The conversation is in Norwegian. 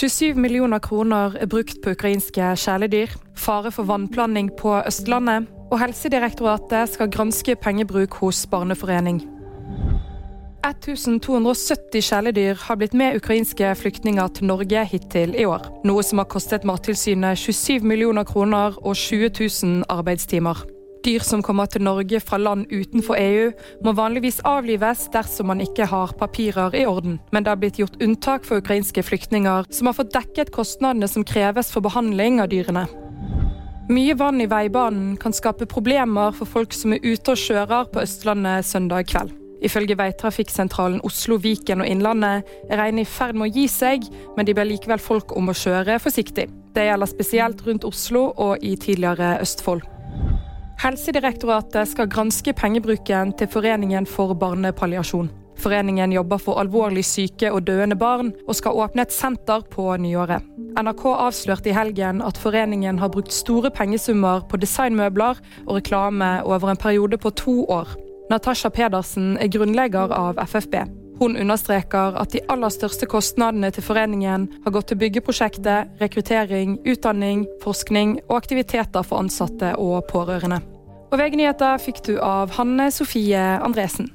27 millioner kroner er brukt på ukrainske kjæledyr. Fare for vannplanning på Østlandet. Og Helsedirektoratet skal granske pengebruk hos barneforening. 1270 kjæledyr har blitt med ukrainske flyktninger til Norge hittil i år. Noe som har kostet Mattilsynet 27 millioner kroner og 20 000 arbeidstimer. Dyr som kommer til Norge fra land utenfor EU, må vanligvis avlives dersom man ikke har papirer i orden. Men det har blitt gjort unntak for ukrainske flyktninger, som har fått dekket kostnadene som kreves for behandling av dyrene. Mye vann i veibanen kan skape problemer for folk som er ute og kjører på Østlandet søndag kveld. Ifølge veitrafikksentralen Oslo, Viken og Innlandet er regnet i ferd med å gi seg, men de ber likevel folk om å kjøre forsiktig. Det gjelder spesielt rundt Oslo og i tidligere Østfold. Helsedirektoratet skal granske pengebruken til Foreningen for barnepalliasjon. Foreningen jobber for alvorlig syke og døende barn, og skal åpne et senter på nyåret. NRK avslørte i helgen at foreningen har brukt store pengesummer på designmøbler og reklame over en periode på to år. Natasha Pedersen er grunnlegger av FFB. Hun understreker at de aller største kostnadene til foreningen har gått til byggeprosjektet, rekruttering, utdanning, forskning og aktiviteter for ansatte og pårørende. Og VG-nyheter fikk du av Hanne Sofie Andresen.